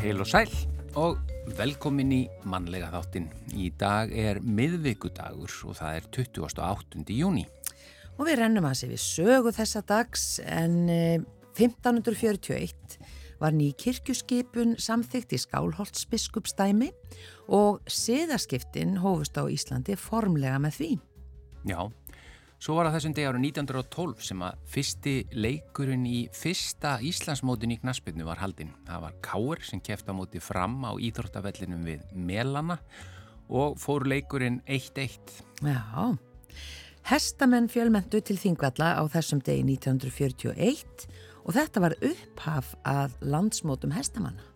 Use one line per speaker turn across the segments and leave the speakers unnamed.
Heil og sæl og velkomin í mannlega þáttin. Í dag er miðvíkudagur og það er 28. júni.
Og við rennum að sé við sögu þessa dags en 1541 eh, var ný kirkjuskipun samþygt í Skálholtsbiskupstæmi og siðaskiptin hófust á Íslandi formlega með því.
Já, Svo var það þessum degi árið 1912 sem að fyrsti leikurinn í fyrsta Íslandsmótin í Knaspinu var haldinn. Það var Káur sem kæft á móti fram á íþórtafellinum við Melana og fór leikurinn 1-1.
Já, hestamenn fjölmentu til Þingvalla á þessum degi 1941 og þetta var upphaf að landsmótum hestamanna.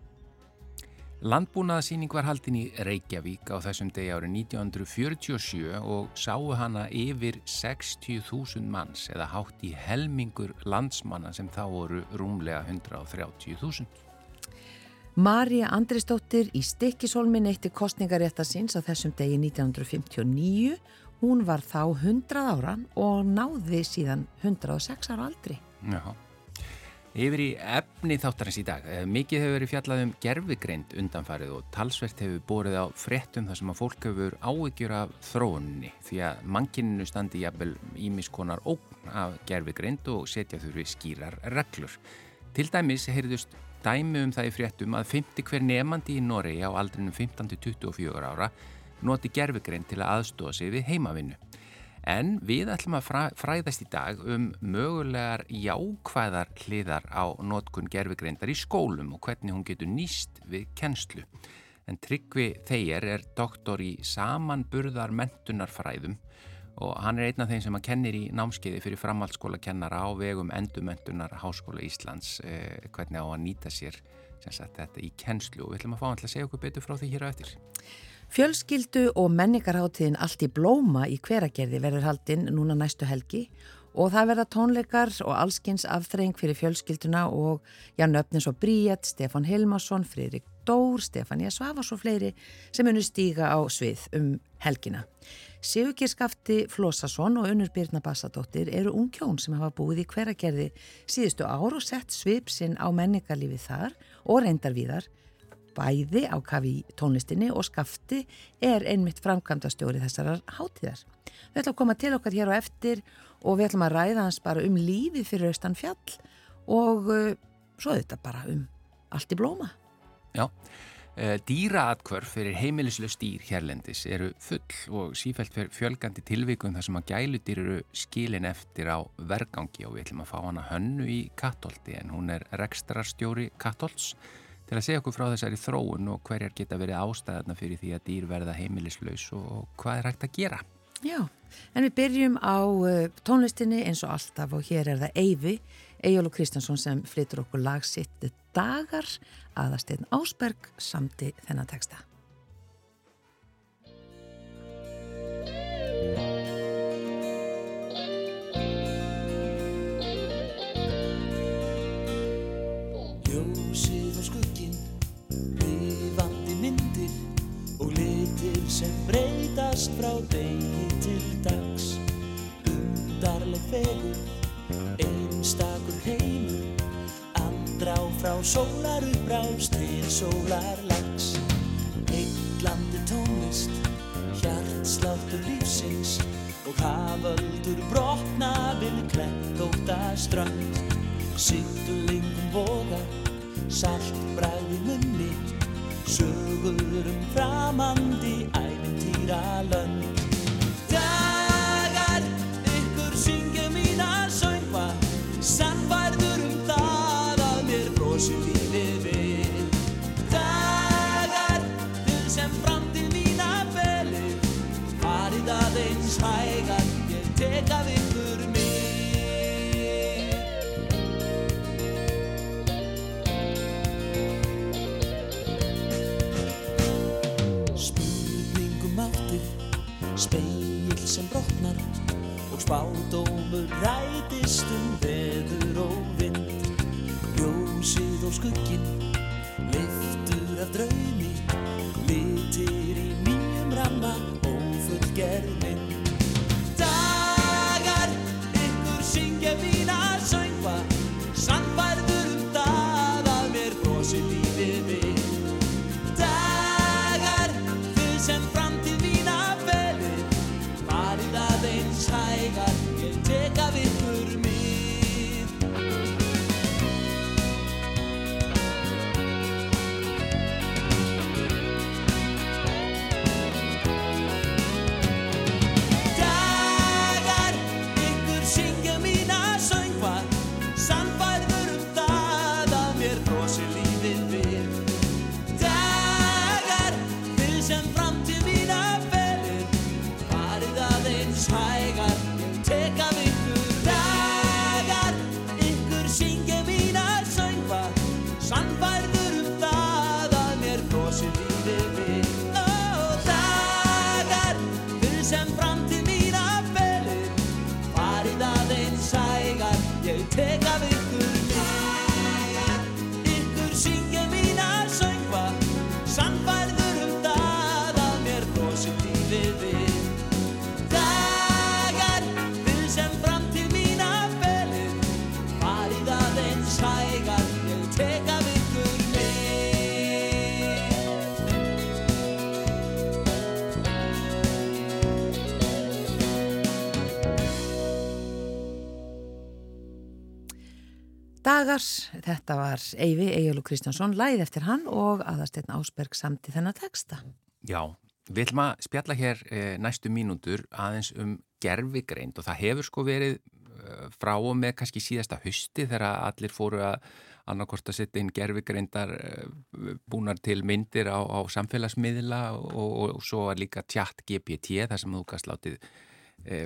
Landbúnaðasýning var haldin í Reykjavík á þessum degi árið 1947 og sáu hana yfir 60.000 manns eða hátt í helmingur landsmanna sem þá voru rúmlega 130.000.
Marja Andristóttir í Stikkishólmin eitti kostningaréttasins á þessum degi 1959. Hún var þá 100 ára og náði síðan 106 ára aldri.
Já. Yfir í efni þáttarins í dag. Eh, mikið hefur verið fjallað um gerfigreind undanfarið og talsvert hefur borið á fréttum þar sem að fólk hefur áhyggjur af þróunni því að mankininu standi jafnvel ímiskonar ógn af gerfigreind og setja þurfi skýrar reglur. Til dæmis heyrðust dæmi um það í fréttum að 50 hver nefandi í Noregi á aldrinum 15-24 ára noti gerfigreind til að aðstóða sig við heimavinnu. En við ætlum að fræðast í dag um mögulegar jákvæðar hliðar á notkun gerfigreindar í skólum og hvernig hún getur nýst við kennslu. En Tryggvi Þeir er doktor í samanburðar mentunarfræðum og hann er einn af þeim sem að kennir í námskeiði fyrir framhaldsskóla kennara á vegum endumöntunar Háskóla Íslands eh, hvernig á að nýta sér sagt, þetta í kennslu og við ætlum að fá hann til að segja okkur betur frá því hér á eftir.
Fjölskyldu og menningarháttiðin allt í blóma í hveragerði verður haldinn núna næstu helgi og það verða tónleikar og allskins afþreying fyrir fjölskylduna og Jan Öfnins og Bríett, Stefan Hilmarsson, Friðrik Dór, Stefania Svavars og fleiri sem unur stíga á svið um helgina. Sigurkirskafti Flósasson og unnur Birna Bassadóttir eru ungkjón sem hafa búið í hveragerði síðustu ár og sett svip sinn á menningarlífi þar og reyndar víðar bæði á kafi tónlistinni og skafti er einmitt framkvæmdastjóri þessarar hátíðar. Við ætlum að koma til okkar hér á eftir og við ætlum að ræða hans bara um lífið fyrir austan fjall og uh, svo þetta bara um allt í blóma.
Já, uh, dýraatkvörf fyrir heimilislaust dýr hérlendis eru full og sífælt fjölgandi tilvíkum þar sem að gæludýr eru skilin eftir á vergangi og við ætlum að fá hana hönnu í Kattolti en hún er rekstrarstjóri Kattolts til að segja okkur frá þessari þróun og hverjar geta verið ástæðarna fyrir því að dýr verða heimilislaus og hvað er hægt að gera.
Já, en við byrjum á uh, tónlistinni eins og alltaf og hér er það Eyvi, Eyjólu Kristjánsson sem flytur okkur lagsitt dagar aðasteinn Ásberg samti þennan texta.
Sem breytast frá degi til dags. Undarleg fegur einstakur heimur andrá frá sólar upprást til sólar lags. Heitlandi tónlist hjartsláttur lífsins og haföldur brotna við klettóta strand sýttulingum vogar salt bræði munni sögur um framandi 罢了。Sem brotnar og spádómur rætist um veður og vind. Ljósið og skuggin liftur af draumi litir í nýjum ramma og fullgerðin
Dagars, þetta var Eyvi og Kristjánsson, læð eftir hann og aðarsteinn Ásberg samt í þennan texta.
Já, við ætlum að spjalla hér e, næstu mínútur aðeins um gerfigreind og það hefur sko verið e, frá og með kannski síðasta hausti þegar allir fóru að annarkort að setja inn gerfigreindar e, búnar til myndir á, á samfélagsmiðla og, og, og svo líka tjatt GPT þar sem þú kannski látið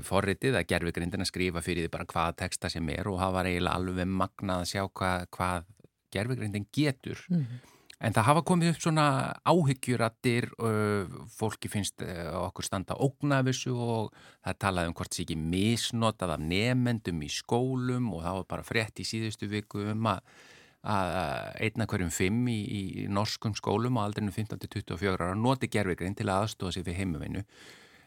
forritið að gerfigreindina skrifa fyrir því bara hvaða texta sem er og það var eiginlega alveg magnað að sjá hvað, hvað gerfigreindin getur.
Mm.
En það hafa komið upp svona áhyggjurattir, uh, fólki finnst uh, okkur standa ógnafissu og það er talað um hvort það sé ekki misnotað af nefendum í skólum og það var bara frétt í síðustu viku um að, að einna hverjum fimm í, í norskum skólum á aldrinu 15-24 ára noti gerfigrein til að aðstofa sig fyrir heimuvinnu.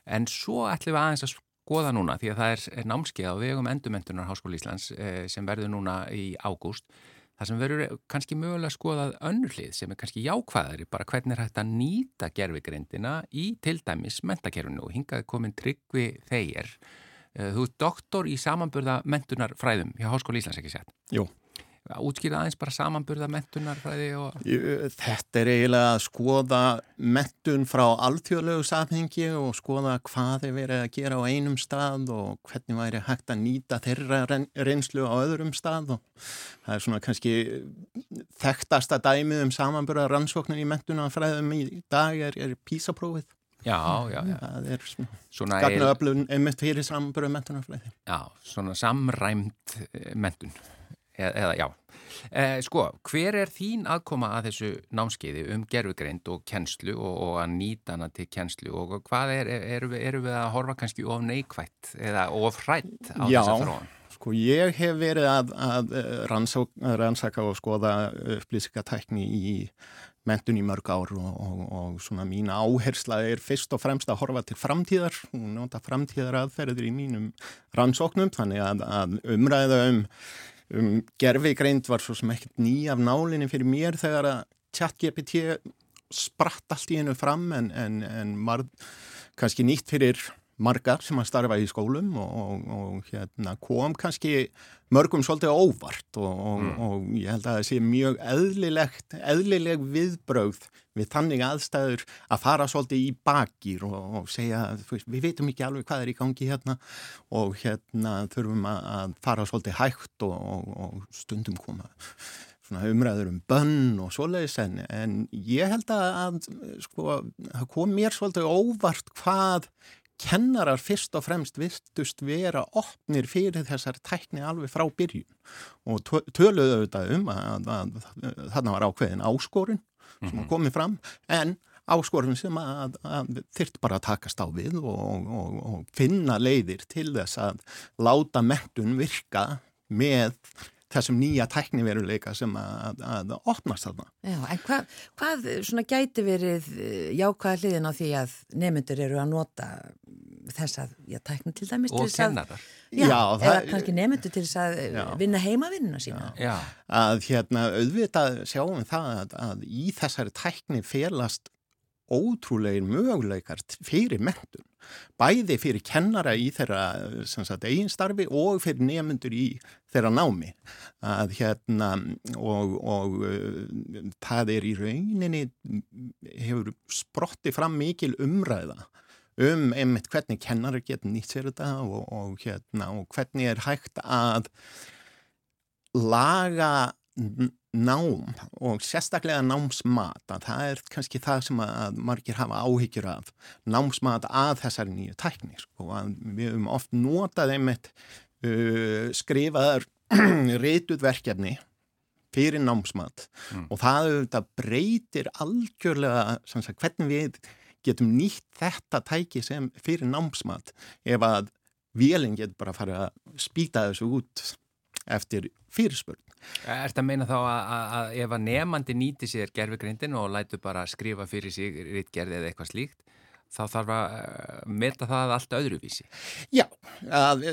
En svo ætlum við aðeins að skoða núna því að það er, er námskeið á vegum endurmentunar Háskóli Íslands eh, sem verður núna í ágúst Það sem verður kannski mögulega skoðað önnurlið sem er kannski jákvæðari bara hvernig er hægt að nýta gerfigreindina í til dæmis mentakerfinu og hingaði komin tryggvi þeir. Þú ert doktor í samanburða mentunarfræðum hjá Háskóli Íslands ekki sett?
Jú.
Útskýrða aðeins bara samanburða mentunarfræði og...
Þetta er eiginlega að skoða mentun frá alþjóðlegu samhengi og skoða hvað er verið að gera á einum stað og hvernig væri hægt að nýta þeirra reynslu á öðrum stað og það er svona kannski þekktasta dæmið um samanburða rannsóknir í mentunarfræðum í dag er, er písaprófið.
Já, já, já.
Það er
svona
skagnuöflun einmitt fyrir samanburða mentunarfræði.
Já, svona samræmt mentun eða, já. Eh, sko, hver er þín aðkoma að þessu námskeiði um gerfugreind og kennslu og, og að nýta hana til kennslu og hvað er, eru við, er við að horfa kannski of neikvætt eða of hrætt á
já,
þessa þróan?
Sko, ég hef verið að, að rannsaka, rannsaka og skoða upplýsingatækni í mentun í mörg ár og, og, og svona mína áhersla er fyrst og fremst að horfa til framtíðar og nota framtíðar aðferðir í mínum rannsóknum þannig að, að umræða um um, gerfigreind var svo sem ekkert ný af nálinni fyrir mér þegar að chat-GPT spratt allt í hennu fram en, en, en var kannski nýtt fyrir marga sem að starfa í skólum og, og, og hérna, kom kannski mörgum svolítið óvart og, mm. og ég held að það sé mjög eðlilegt, eðlileg viðbrögð við þannig aðstæður að fara svolítið í bakir og segja veist, við veitum ekki alveg hvað er í gangi hérna og hérna þurfum að fara svolítið hægt og stundum koma umræður um bönn og svoleiðis en, en ég held að, að sko, það kom mér svolítið óvart hvað kennarar fyrst og fremst virtust vera opnir fyrir þessar tækni alveg frá byrjun og töluðu auðvitað um að, að, að þarna var ákveðin áskorun sem -hmm. komið fram en áskorun sem að, að þyrt bara að takast á við og, og, og finna leiðir til þess að láta mentun virka með þessum nýja tækniveruleika sem að, að opnast þarna.
Já, en hva, hvað svona gæti verið jákvæða hliðin á því að nemyndur eru að nota þess að, já, tækna til dæmis
og kennarar.
Já, já eða kannski nemyndur til þess að já. vinna heimavinnuna sína.
Já, að hérna auðvitað sjáum það að, að í þessari tækni felast ótrúlegir möguleikar fyrir mentun, bæði fyrir kennara í þeirra sagt, eiginstarfi og fyrir nefnundur í þeirra námi að hérna og, og uh, það er í rauninni hefur sprotti fram mikil umræða um einmitt hvernig kennari getur nýtt sér þetta og, og, hérna, og hvernig er hægt að laga nám og sérstaklega námsmat að það er kannski það sem að margir hafa áhyggjur af námsmat að þessari nýju tækni sko, við höfum oft notað einmitt uh, skrifaðar reytuð verkefni fyrir námsmat mm. og það auðvitað breytir algjörlega sagt, hvernig við getum nýtt þetta tæki sem fyrir námsmat ef að vélinn getur bara að fara að spýta þessu út eftir fyrirspurn.
Er þetta að meina þá að, að, að ef að nefandi nýti sér gerfugreindin og lætu bara skrifa fyrir sig rittgerði eða eitthvað slíkt, þá þarf að meta það allt öðruvísi.
Já, að,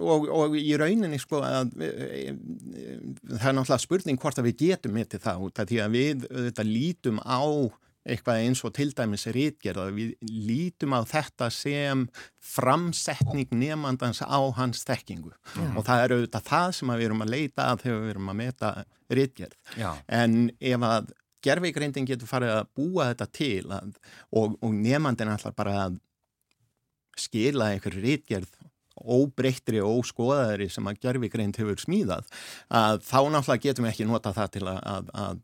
og, og í rauninni sko að það er náttúrulega spurning hvort að við getum metið það út af því að við þetta lítum á eitthvað eins og til dæmis rítgerða, við lítum á þetta sem framsetning nefnandans á hans þekkingu Já. og það er auðvitað það sem við erum að leita að þegar við erum að meta rítgerð. En ef að gerfeigreindin getur farið að búa þetta til að, og, og nefnandin ætlar bara að skila einhverju rítgerð óbreyttri og óskoðaðri sem að gerfigreind hefur smíðað að þá náttúrulega getum við ekki nota það til að, að, að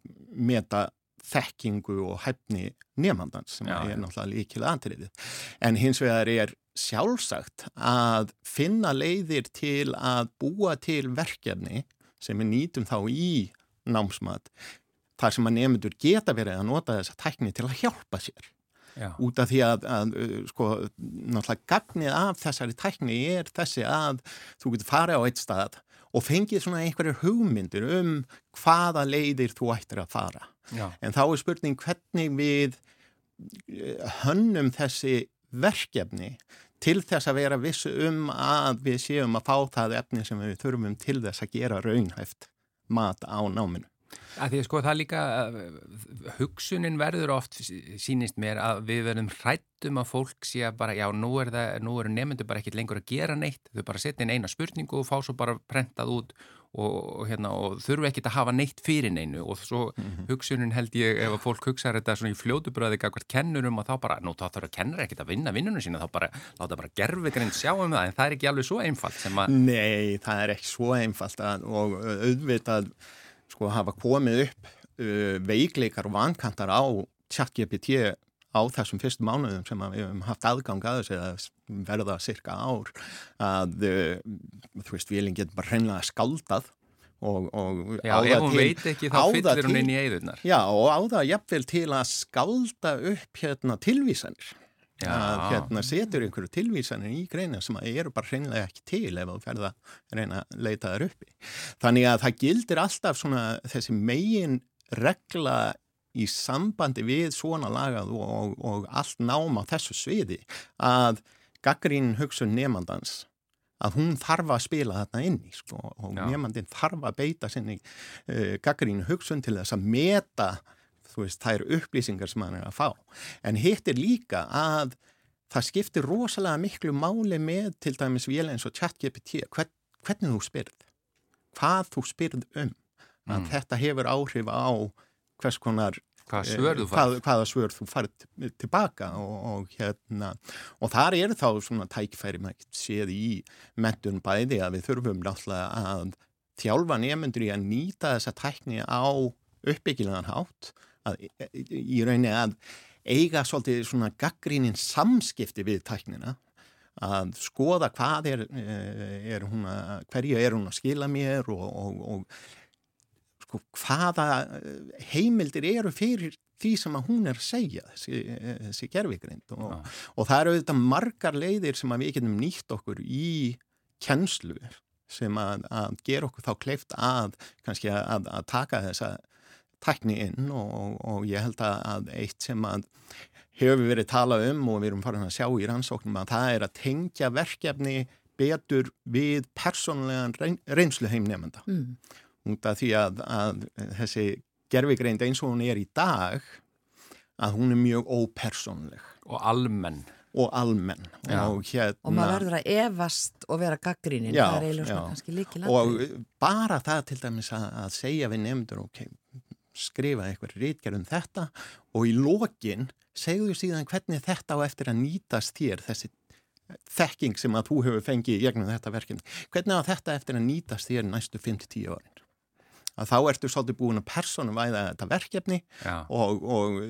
meta þekkingu og hæfni nefnandans sem Já, er náttúrulega líkilega antriðið. En hins vegar er sjálfsagt að finna leiðir til að búa til verkefni sem við nýtum þá í námsmat þar sem að nefnendur geta verið að nota þessa tækni til að hjálpa sér. Já. út af því að, að sko, náttúrulega gagnið af þessari tækni er þessi að þú getur farið á eitt stað og fengið svona einhverjur hugmyndir um hvaða leiðir þú ættir að fara Já. en þá er spurning hvernig við eh, hönnum þessi verkefni til þess að vera vissu um að við séum að fá það efni sem við þurfum til þess að gera raunhæft mat á náminu.
Að því sko það líka, hugsunin verður oft, sínist mér, að við verðum hrættum að fólk sé að bara, já, nú er, er nefndu bara ekkit lengur að gera neitt, þau bara setja inn eina spurningu og fá svo bara prentað út og, og, hérna, og þurfu ekkit að hafa neitt fyrir neinu. Og svo mm -hmm. hugsunin held ég, ef að fólk hugsaður þetta svona í fljótubröði eitthvað kennurum og þá bara, nú þá þarf að kennur ekkit að vinna vinnunum sína, þá bara, láta bara gerfegrind sjá um það, en það er ekki alveg svo einfalt
Nei, það er ekki svo einfalt að, og auðvitað sko hafa komið upp uh, veikleikar og vankantar á chat-GPT á þessum fyrstu mánuðum sem við hefum haft aðgang að þess að verða cirka ár að uh, þú veist, vélinn getur bara hreinlega skaldað og, og
Já, ef hún veit ekki þá fyllir hún inn í eigðunar
Já, og á það jafnvel til að skalda upp hérna tilvísanir Já. að hérna setur einhverju tilvísanir í greina sem eru bara hreinlega ekki til ef þú ferða að reyna að leita þar uppi. Þannig að það gildir alltaf svona þessi megin regla í sambandi við svona lagað og, og, allt náma þessu sviði að gaggrín hugsun nefnandans að hún þarf að spila þarna inn í sko, og nefnandin þarf að beita sinni uh, gaggrín hugsun til þess að meta þú veist, það eru upplýsingar sem hann er að fá. En hitt er líka að það skiptir rosalega miklu máli með til dæmis vél eins og chat-GPT, hvern, hvernig þú spyrð, hvað þú spyrð um. Mm. Þetta hefur áhrif á hvers konar
hvaða eh, svör
hvað, hvaða svör þú farið tilbaka og, og hérna og þar er þá svona tækfæri maður séð í mentun bæði að við þurfum náttúrulega að þjálfa nefnundur í að nýta þessa tækni á uppbyggilegan hátt að, í rauninni að eiga svolítið svona gaggrínin samskipti við tæknina að skoða hvað er, eh, er hún að, hverju er hún að skila mér og, og, og sko hvaða heimildir eru fyrir því sem að hún er að segja þessi, þessi gerfigrind og, ja. og það eru auðvitað margar leiðir sem að við getum nýtt okkur í kennslu sem að, að gera okkur þá kleift að kannski að, að taka þessa tækni inn og, og ég held að eitt sem að hefur verið talað um og við erum farin að sjá í rannsóknum að það er að tengja verkefni betur við persónlegan reyn, reynslu heimnefnda mm. út af því að, að þessi gerfigreind eins og hún er í dag að hún er mjög ópersónleg.
Og almenn.
Og almenn.
Og, hérna, og maður verður að evast og vera gaggrínin já, það er eiginlega svona kannski líki
og bara það til dæmis að, að segja við nefndur ok, skrifa eitthvað rítgerðum þetta og í lokin segðu síðan hvernig þetta á eftir að nýtast þér þessi þekking sem að þú hefur fengið í gegnum þetta verkefni. Hvernig á þetta eftir að nýtast þér næstu 5-10 árin? Að þá ertu svolítið búin að personu væða þetta verkefni Já. og, og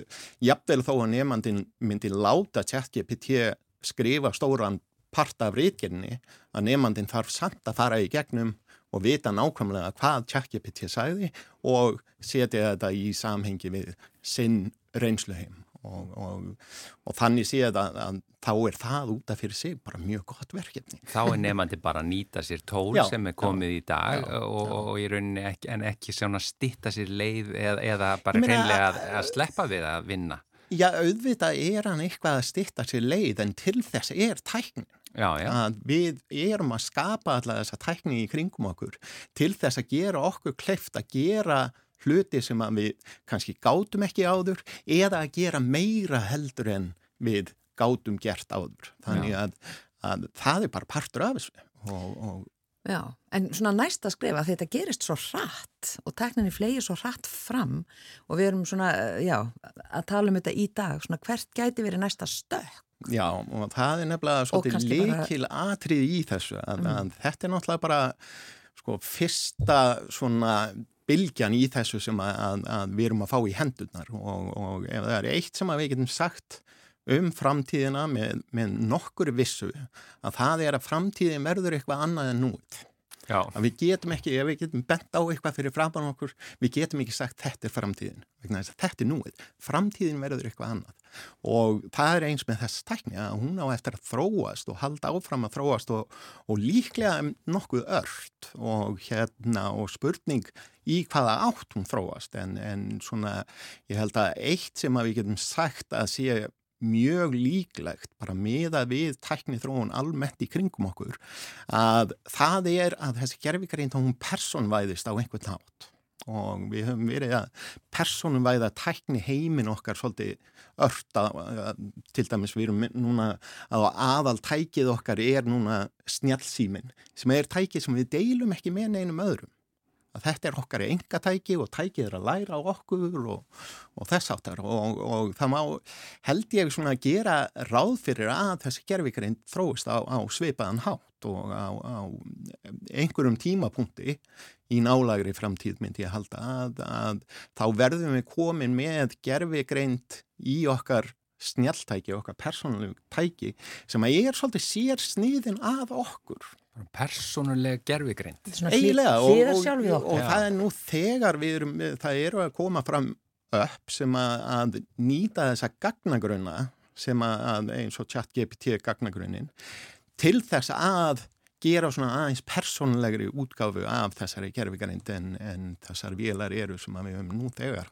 jafnvel þó að nefnandin myndi láta ChatGPT skrifa stóran part af rítgerðinni að nefnandin þarf samt að fara í gegnum og vita nákvæmlega hvað ChatGPT sæði og setja þetta í samhengi við sinn reynsluheim og, og, og þannig séð að, að þá er það út af fyrir sig bara mjög gott verkefni.
Þá er nefandi bara að nýta sér tól já, sem er komið já, í dag já, og, og í rauninni ekki, en ekki svona stitta sér leið eða, eða bara hreinlega að, að sleppa við að vinna.
Já, auðvitað er hann eitthvað að stitta sér leið en til þess er tæknin. Já, já. að við erum að skapa alltaf þessa tækni í kringum okkur til þess að gera okkur kleift að gera hluti sem við kannski gátum ekki áður eða að gera meira heldur en við gátum gert áður. Þannig að, að það er bara partur af þessu. Og, og
Já, en svona næsta skrifa þetta gerist svo hratt og tekninni flegir svo hratt fram og við erum svona, já, að tala um þetta í dag, svona hvert gæti verið næsta stök?
Já, og það er nefnilega svolítið likil bara... atrið í þessu, að, mm. að þetta er náttúrulega bara, sko, fyrsta svona bylgjan í þessu sem að, að við erum að fá í hendunar og, og ef það er eitt sem við getum sagt um framtíðina með, með nokkur vissu að það er að framtíðin verður eitthvað annað en núið. Já. Að við getum ekki, ef við getum bent á eitthvað fyrir frambann okkur, við getum ekki sagt þetta er framtíðin, þetta er núið. Framtíðin verður eitthvað annað og það er eins með þess tækni að hún á eftir að þróast og halda áfram að þróast og, og líklega nokkuð ört og hérna og spurning í hvaða átt hún þróast en, en svona ég held að eitt sem að við getum sagt að sé mjög líklegt bara meða við tækni þróun almennt í kringum okkur að það er að þessi gerfikarind hún personvæðist á einhvern nátt og við höfum verið að personvæða tækni heimin okkar svolítið örta til dæmis við erum núna að aðal tækið okkar er núna snjálfsýmin sem er tækið sem við deilum ekki með neinum öðrum að þetta er okkar engatæki og tækið er að læra á okkur og, og þess áttar og, og það má held ég svona að gera ráð fyrir að þessi gerfikarind þróist á, á sveipaðan hátt og á, á einhverjum tímapunkti í nálagri framtíð myndi ég halda að, að þá verðum við komin með gerfikarind í okkar snjaltæki, okkar persónulegu tæki sem að ég er svolítið sér sniðin að okkur
Personulega gerfigreint.
Eiginlega og, og, það er nú þegar við erum, það eru að koma fram upp sem að, að nýta þessa gagnagrunna sem að eins og chat GPT gagnagrunnin til þess að gera svona aðeins personlegri útgáfu af þessari gerfigreind en, en þessar vélar eru sem við höfum nú þegar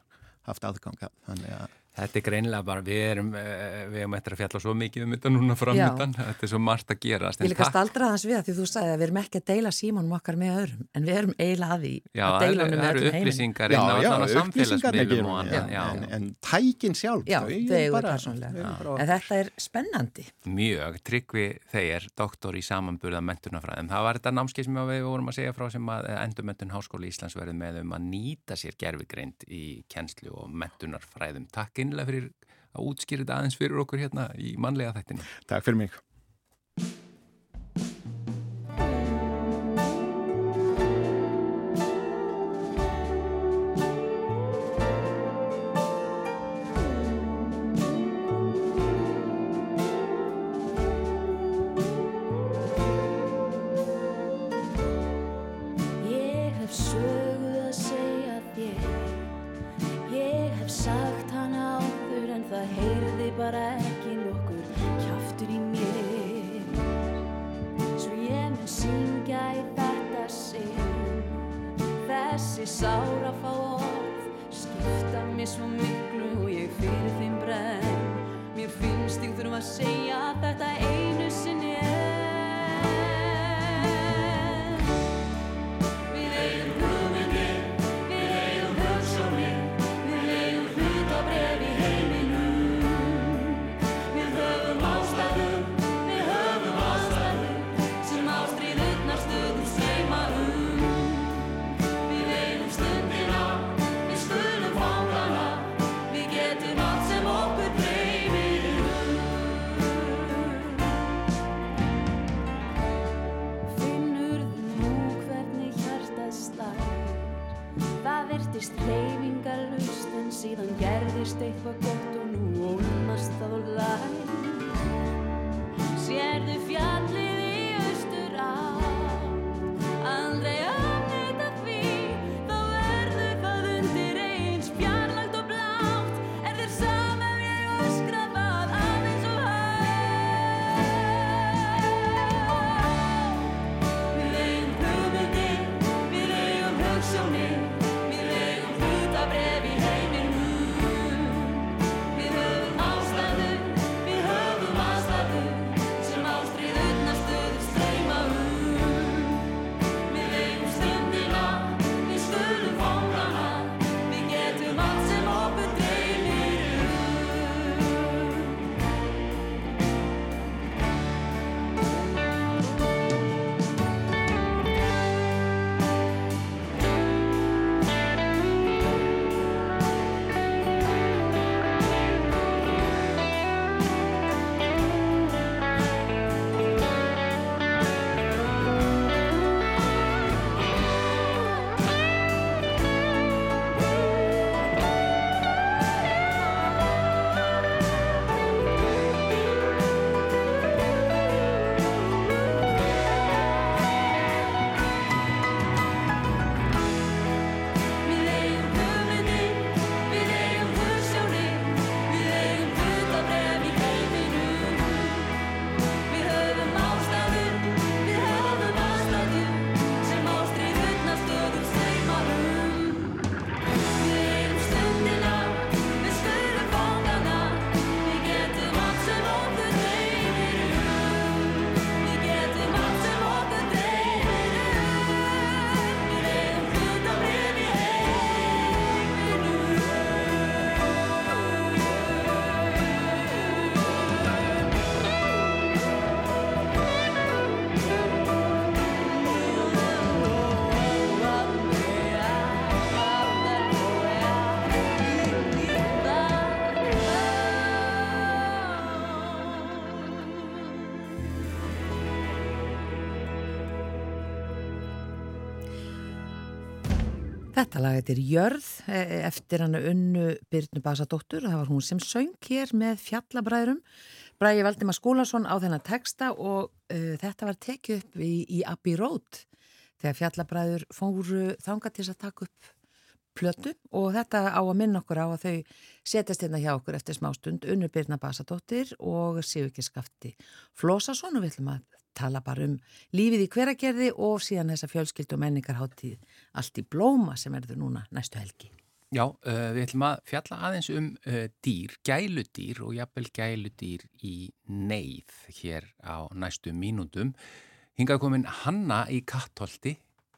haft aðganga þannig að
Þetta er greinlega bara, við erum, eh, við erum eftir að fjalla svo mikið um þetta núna framöndan, þetta er svo margt að gera.
Ég líka staldra þess við að því þú sagði að við erum ekki að deila símónum okkar með öðrum, en við erum eiginlega að því að deila hann með öðrum heiminn. Já, það eru upplýsingar inn á þannig samfélagsmiðlum og
annað. En, en tækin sjálf,
já, þau eru persónlega. En þetta er spennandi.
Mjög, tryggvi þeir, doktor í samanburða mentunafræðum. Það var þetta námskeið sem við vorum að segja frá sem að endurmentun Háskóli Íslands verði með um að nýta sér gerfigreind í kennslu og mentunarfræðum. Takk einlega fyrir að útskýra þetta aðeins fyrir okkur hérna í manlega þættinu.
Takk fyrir mig.
bara ekki nokkur kjáftur í mér. Svo ég mun syngja í
þetta sinn.
Þessi sára fá orð Skipta mér svo miklu og ég fyrir þeim brenn. Mér finnst ég þurfa að segja
þetta einn Þetta lag er Jörð eh, eftir hann unnu Byrnu Basadóttur og það var hún sem söng hér með fjallabræðurum. Bræði Valdimar Skúlason á þennan texta og uh, þetta var tekið upp í, í Abbey Road þegar fjallabræður fóru þanga til að taka upp plötu og þetta á að minna okkur á að þau setjast hérna hjá okkur eftir smástund unnu Byrna Basadóttir og ekki skafti Flósason og við ætlum að tala bara um lífið í hveragerði og síðan þessa fjölskyld og menningarháttíð allt í blóma sem erður núna næstu helgi.
Já, uh, við ætlum að fjalla aðeins um uh, dýr, gæludýr og jafnvel gæludýr í neyð hér á næstu mínútum. Hingað komin Hanna í Kattholti,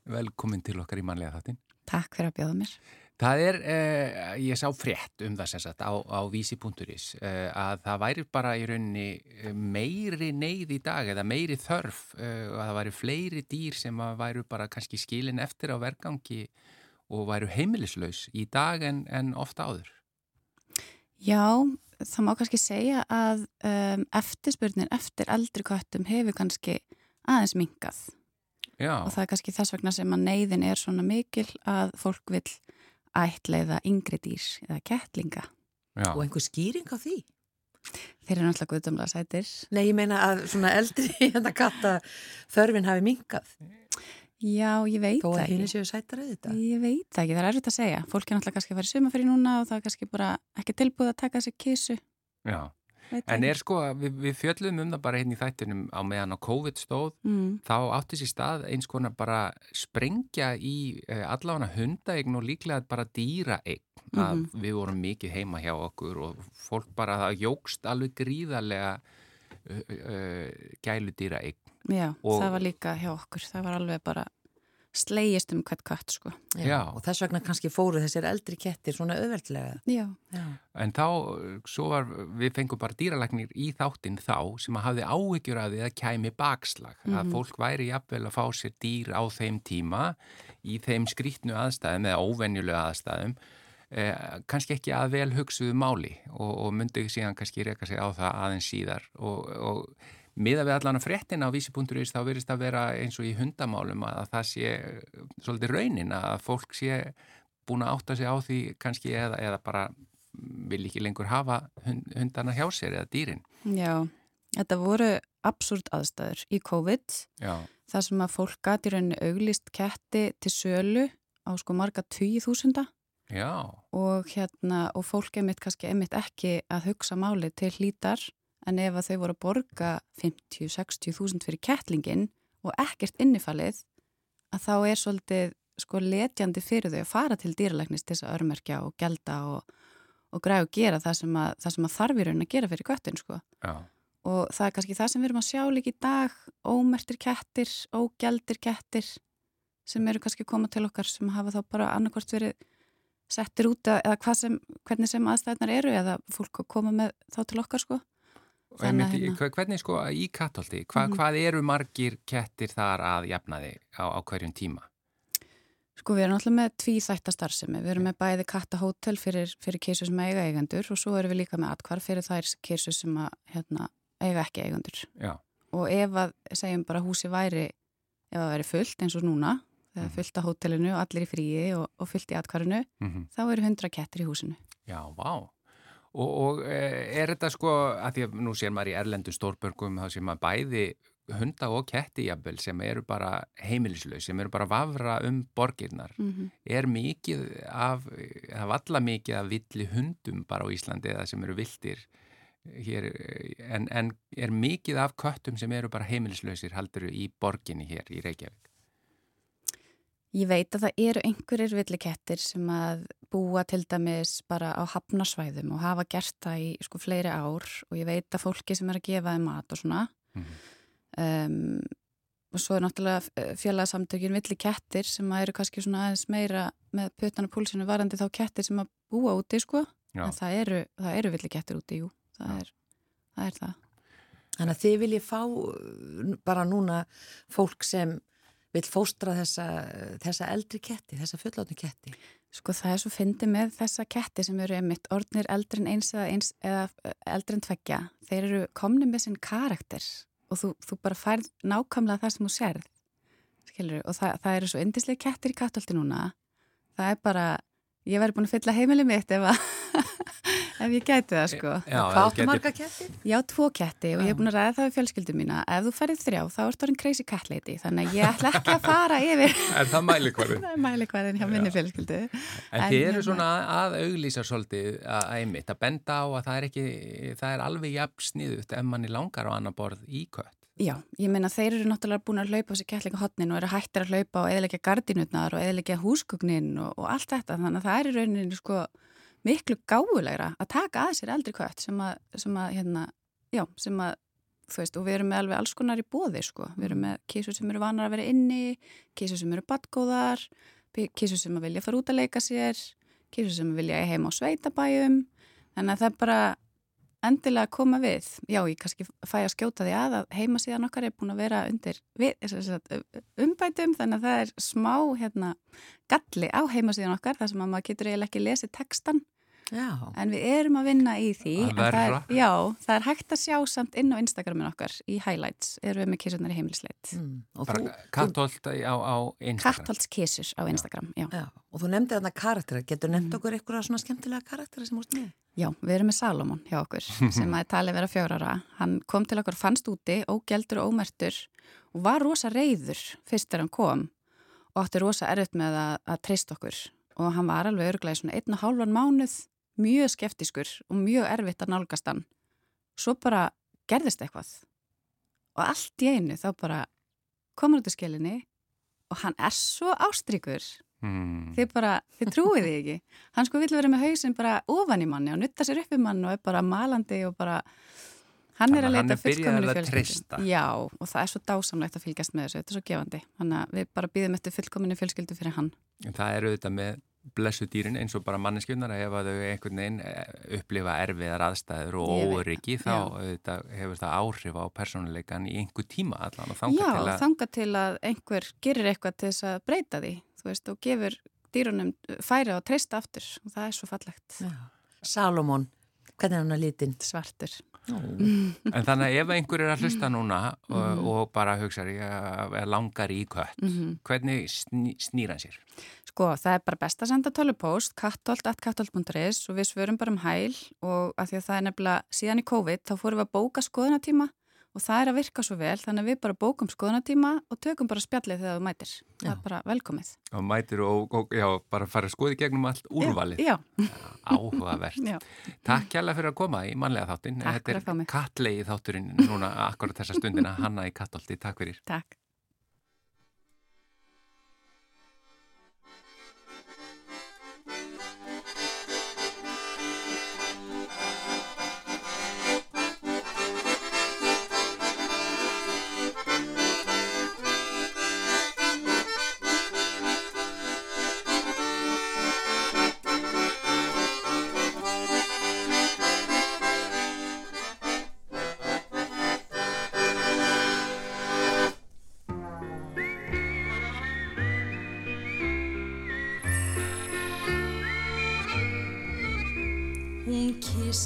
velkomin til okkar í manlega þáttin.
Takk fyrir að bjóða mér.
Það er, eh, ég sá frétt um það sem sagt á, á vísi.is eh, að það væri bara í rauninni eh, meiri neyð í dag eða meiri þörf eh, að það væri fleiri dýr sem að væru bara kannski skilin eftir á vergangi og væru heimilislaus í dag en, en ofta áður.
Já, það má kannski segja að um, eftirspurnin eftir eldri köttum hefur kannski aðeins mingað
Já,
og það er kannski þess vegna sem að neyðin er svona mikil að fólk vil ætleiða yngri dýr eða kettlinga.
já.
Og einhver skýring á því?
Þeir eru náttúrulega guðdumlega sætir.
Nei, ég meina að svona eldri hérna katta þörfin hafi mingað
Já, ég veit
þó
það
að
ekki.
séu sættar auðvitað.
Ég veit það ekki, það er erfitt að segja. Fólk er náttúrulega kannski að fara í sumafyrir núna og það er kannski bara ekki tilbúið að taka þessi kísu.
já. En er sko, við, við fjöllum um það bara hérna í þættinum á meðan á COVID stóð.
Mm,
þá átti sér stað eins konar bara sprengja í eh, allavega hundaegn og líklega bara dýraegn. Að
Mhm.
við vorum mikið heima hjá okkur og fólk bara það jógst alveg gríðarlega uh, uh, gælu dýraegn
já,
Og-
það var líka hjá okkur. Það var alveg bara slegist um hvert kött, sko.
Já.
Og þess vegna kannski fóru þessir eldri kettir svona auðveldlega.
Já.
Já.
en þá, svo var við fengum bara dýralagnir í þáttinn þá sem að hafði áhyggjur af því að kæmi bakslag að
Mhm.
fólk væri jafnvel að fá sér dýr á þeim tíma í þeim skrítnu aðstæðum eða óvenjulegu aðstæðum eh, kannski ekki að vel hugsuðu máli og, og myndi síðan kannski reyka sig á það aðeins síðar og, og miða við allan að fréttina á vísi.is þá verist að vera eins og í hundamálum að það sé eh, svolítið raunin að fólk sé búin að átta sig á því kannski eða, eða bara vil ekki lengur hafa hund, hundana hjá sér eða dýrin.
Já, þetta voru absúrt aðstæður í COVID.
Já,
þar sem að fólk gati rauninni auglist ketti til sölu á sko marga 20.000
já,
og hérna og fólk emitt kannski emitt ekki að hugsa máli til hlítar en ef að þau voru að borga 50-60.000 fyrir kettlingin og ekkert innifalið að þá er svolítið sko letjandi fyrir þau að fara til dýralæknis til þess að örmerkja og gelda og, og græða og gera það sem að, það sem að þarf í rauninni að gera fyrir köttin sko.
Já,
og það er kannski það sem við erum að sjá líka í dag ómertir kettir, ógjaldir kettir sem eru kannski að koma til okkar sem hafa þá bara annarkvort verið settir út að- eða sem, hvernig sem aðstæðnar eru eða fólk að koma með þá til okkar sko
Einmitt,
Þannig að
hva- hvernig sko í kattholti, hva,
Mhm.
hvað eru margir kettir þar að jafna þig á, á hverjum tíma?
Sko við erum alltaf með tvíþætta starfsemi við erum með bæði kattahótel fyrir, fyrir kísu sem eiga eigendur og svo erum við líka með atkvar fyrir þær kísu sem að, hérna, eiga ekki eigendur
Já,
og ef að segjum bara húsi væri ef það væri fullt eins og núna þegar
Mhm.
fullt á hótelinu og allir í fríi og, og fullt í atkvarinu
mm
þá eru hundra kettir í húsinu.
já, vá. Og, og eh, er þetta sko, að því að nú sér maður í erlendu stórbörgum, þá sér maður bæði hunda og ketti jafnvel sem eru bara heimilislaus, sem eru bara vafra um borgirnar.
Mm -hmm.
Er mikið af, það valla mikið af villi hundum bara á Íslandi eða sem eru viltir hér, eh, en, en er mikið af köttum sem eru bara heimilislausir halduru í borginni hér í Reykjavík?
Ég veit að það eru einhverjir villikettir sem að búa til dæmis bara á hafnarsvæðum og hafa gert það í sko fleiri ár og ég veit að fólki sem er að gefa þeim mat og svona
Mhm.
um, og svo er náttúrulega félagsamtökin villikettir sem að eru kannski svona aðeins meira með puttana púlsinu varandi þá kettir sem að búa úti sko
Já.
en það eru, eru villikettir úti, jú, það er það. Er það.
Þannig að þið viljið fá uh, bara núna fólk sem vil fóstra þessa, þessa eldri ketti, þessa fullátni ketti.
Sko það er svo fyndið með þessa ketti sem eru einmitt orðnir eldri en eins eða, eins, eða eh, eldri en tveggja. Þeir eru komni með sinn karakter og þú, þú bara færð nákvæmlega það sem þú sérð. Skilur, og það, það eru svo yndislega kettir í kattolti núna. það er bara, ég væri búin að fylla heimili mitt ef, að, ef ég gæti það sko.
Já,
Hvað áttu marga kettir?
Já, tvo ketti og ég er búin að ræða það við fjölskyldum mína. Ef þú farið þrjá, þá ertu orðin crazy cat lady, þannig að ég ætla ekki að fara yfir.
Er það mælikvarðin?
það er mælikvarðin hjá minni fjölskyldu.
En þið eru
hérna-
svona að auglýsa svolítið að einmitt, að benda á að það er ekki, það er alveg jafn sniðut ef manni langar á annar borð í kött.
Já, ég meina þeir eru náttúrulega búin að hlaupa á sér kettlinga hotnin og eru hættir að hlaupa og eðilegja gardinutnar og eðilegja húsgugnin og, og allt þetta. Þannig að það er í rauninni sko miklu gáfulegra að taka að sér eldri kött sem að, sem að hérna, já, sem að þú veist, og við erum með alveg alls konar í bóði sko. Við erum með kísur sem eru vanar að vera inni, kísur sem eru badgóðar, kísur sem að vilja fara út að leika sér, kísur sem vilja heima á sveitabæjum. Þannig að það bara endilega að koma við. Já, ég kannski fæ að skjóta því að að heimasíðan okkar er búin að vera undir umbætum þannig að það er smá hérna, galli á heimasíðan okkar þar sem að maður getur eiginlega ekki lesið textan
Já.
en við erum að vinna í því. Það er, já, það er hægt að sjá samt inn á Instagramin okkar í highlights erum við með kísurnar í heimilisleit.
Mm. Og,
Bara
þú,
kattolt á, á Instagram.
Kattholdskísur á Instagram, já.
já, og þú nefndi þarna karaktera. Getur nefnd okkur eitthvað svona skemmtilega karaktera sem úrst með?
Já, við erum með Salomon hjá okkur sem að tali vera fjárara. Hann kom til okkur fannst úti, ógældur og ómertur og var rosa reyður fyrst þegar hann kom og átti rosa erfitt með að, að treysta okkur og hann var alveg örglega í svona einn og hálfan mánuð mjög skeftiskur og mjög erfitt að nálgast hann. Svo bara gerðist eitthvað. Og allt í einu þá bara komur út í skelinni og hann er svo ástrykur
Hmm.
þið bara, þið trúið því ekki. Hann sko vill vera með hausinn bara ofan í manni og nutta sér upp í mann og er bara malandi og bara hann er að leita fullkominu fjölskyldu já og það er svo dásamlegt að fylgjast með þessu. Þetta er svo gefandi, þannig að við bara býðum eftir fullkominu fjölskyldu fyrir hann.
Það eru auðvitað með blessu dýrin eins og bara manneskjöndar að ef að þau einhvern veginn eh, upplifa erfiðar aðstæður og óryggi þá
já.
auðvitað, hefur það áhrif á persónuleikan í einhver tíma allan og þangað
já,
til að
þanga til að einhver gerir eitthvað til þess að breyta því þú veist, og gefur dýrunum færi á að treysta aftur og það er svo fallegt
Já. Salomon, hvernig er hann að litin?
svartur
En þannig að ef einhver er að hlusta núna og,
Mhm.
og bara hugsa langar í kött,
mm
hvernig sný, snýr hann sér?
Sko, það er bara best að senda tölupóst kattolt.kattolt.is og við svörum bara um hæl og að því að það er nefnilega síðan í COVID þá fórum við að bóka skoðunatíma og það er að virka svo vel þannig að við bara bókum skoðunatíma og tökum bara spjallið þegar þú mætir. Það
Já.
er bara velkomið.
Og mætir og, og já, bara fara að skoði gegnum allt úrvalið.
Já,
Áhugavert.
já.
Takk kjærlega fyrir að koma í mannlega þáttin. Þetta er kattlegi þátturinn núna akkurat þessa stundina, Hanna í Kattolti. Takk fyrir.
takk.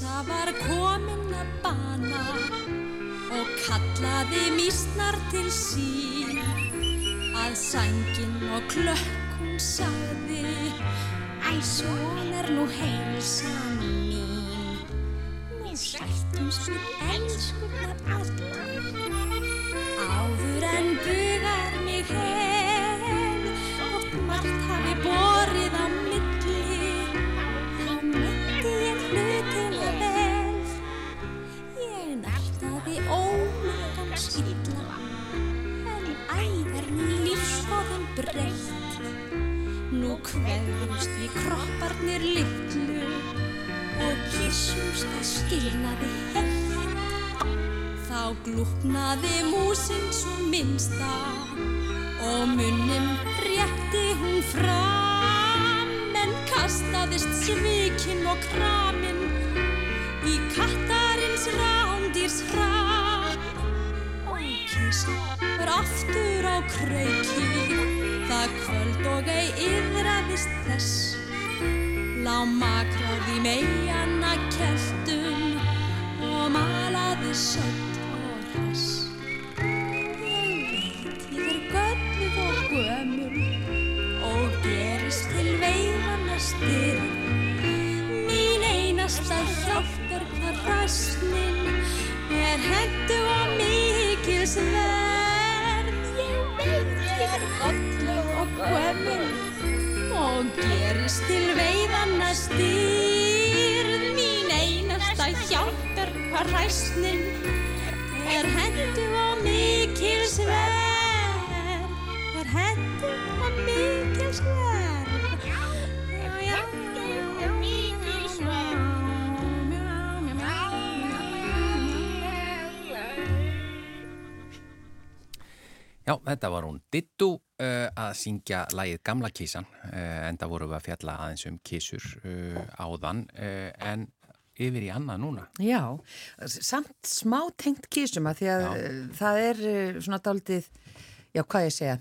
Kisa var komin að bana og kallaði mísnar til sín. Að sængin og klökkun sagði Æ, svon er nú heilsan mín. Nú sættumst við elskunar allar. Áður en bugar mig heim illa en æðar lífsfóðum breytt nú kveðumst við kropparnir litlu og kissumst að skilnaði heitt þá glúknaði músin svo minnsta og munnin rétti hún fram en kastaðist svikinn og kramin í kattarins rándýrs var aftur á kreiki. Það kvöld og ei yðraðist þess. Lámakráði meianna keltum og malaði sönd og hress. Ég veit, ég er göllum og gömum og gerist til veifanna styrn Mín einasta hjálp er hvað ræstnin er hendu og mikil sver og gerist til veiðanna styrð mín einasta hjálpar hvað hræsnin er hendu og mikil sverð er hendu og mikil sverð Já,
þetta var hún Dittu uh, að syngja lægið Gamla kísan uh, en það voru við að fjalla aðeins um kísur uh, áðan uh, en yfir í annað núna.
Já, samt smá tengt kísum að því að
Já.
það er svona daldið, já hvað ég segja,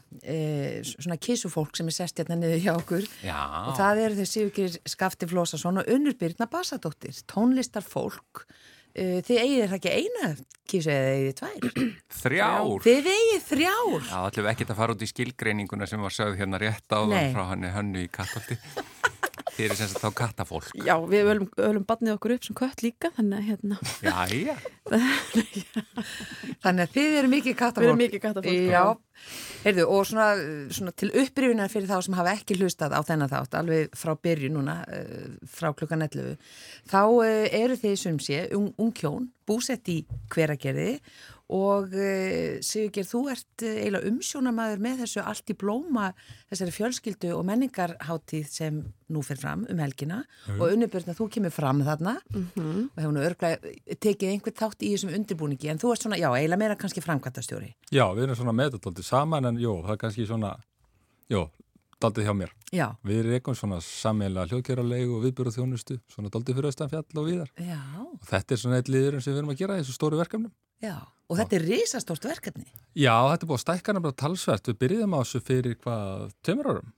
svona kísufólk sem er sest hérna niður hjá okkur
Já,
og það eru þau Sigurgir Skafti Flósason og Unnur Birna Basadóttir, tónlistarfólk. Uh, þið eigið það ekki eina kísu eða eigið tvær?
þrjár.
Þið eigið þrjár!
Já, ætlum við ekkert að fara út í skilgreininguna sem var sögð hérna rétt áðan
Nei.
frá hann hönnu í kattolti. Þið eru sem sagt þá kattafólk.
Já, við ölum, ölum barnið okkur upp sem kött líka, þannig að hérna,
Já, já.
Þannig að þið eru mikið kattafólk.
við erum mikið kattafólk.
Já, heyrðu, og svona, svona til upprifunar fyrir þá sem hafa ekki hlustað á þennan þátt, alveg frá byrju núna, eh, frá klukkan 11, þá eh, eru þið sumsi, ung, ungkjón, búsett í hveragerði og uh, Sigurger, þú ert uh, eiginlega umsjónamaður með þessu allt í blóma þessari fjölskyldu og menningarháttíð sem nú fer fram um helgina. Og unnubörna þú kemur fram þarna. Og hefur nú örglega tekið einhvern þátt í þessum undirbúningi. En þú ert svona, já, eiginlega meira kannski framkvæmtastjóri.
Já, við erum svona með þetta daldið saman en jú, það er kannski svona, jú, daldið hjá mér.
Já,
Við erum eitthvað svona sammeila hljóðkjæralegu og viðbyrðu þjónustu, svona daldið fyrir austanfjall og víðar.
já,
Og þetta er svona eitt liður sem við erum að gera í þessu stóru verkefnum.
já. Og þetta er risastórt verkefni.
Já, þetta er búið að stækka nefnilega talsvert. Við byrjuðum á þessu fyrir hvað, tveimur árum?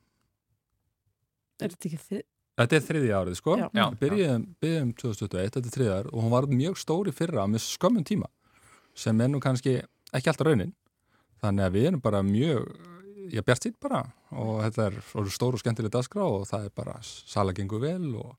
Er þetta ekki þið?
Þetta er þriði árið, sko.
Já.
Við byrjuðum, byrjuðum 2021, þetta er þriði ár og hún var mjög stóri fyrra með skömmun tíma sem er nú kannski ekki alltaf raunin. Þannig að við erum bara mjög, já, bjart sýtt bara og þetta er orðið stór og skemmtileg dagskrá og það er bara sala gengur vel og,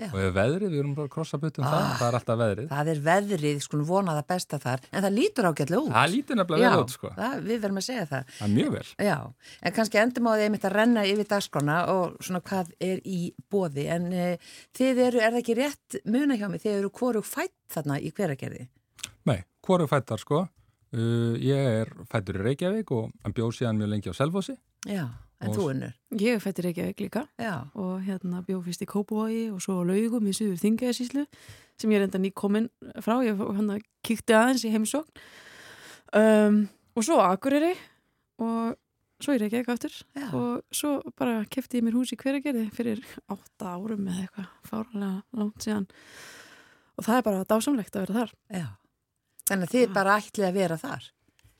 og ef veðrið, við erum bara að krossa butum það,
Ah.
það er alltaf veðrið.
Það er veðrið, skulum vona það besta þar, en það lítur ágætlega út.
Það lítur nefnilega vel út, sko.
það, við verðum að segja það.
Það er mjög vel.
Já, en kannski endum á því einmitt að renna yfir dagskrána og svona hvað er í bóði, en uh, þið eru, er það ekki rétt muna hjá mig, þið eru hvorug fætt þarna í hveragerði?
Nei, hvoru fættar, sko. Uh, ég er fættur í Reykjavík og hann bjóð síðan mjög lengi á Selfossi.
Já, en
Og-
þú unnur?
Ég er fættir Reykjavík líka.
Já,
og hérna bjóð fyrst í Kópavogi og svo á Laugum í Suður Þingæðasíslu sem ég er enda nýkomin frá, ég hérna kíkti aðeins í heimsókn. Um, og svo á Akureyri og svo í Reykjavík aftur.
Já,
og svo bara kefti ég mér hús í hveragerði fyrir átta árum eða eitthvað fárlega langt síðan. Og það er bara dásamlegt að vera þar.
Já. Þannig að þið bara ætlið að vera þar.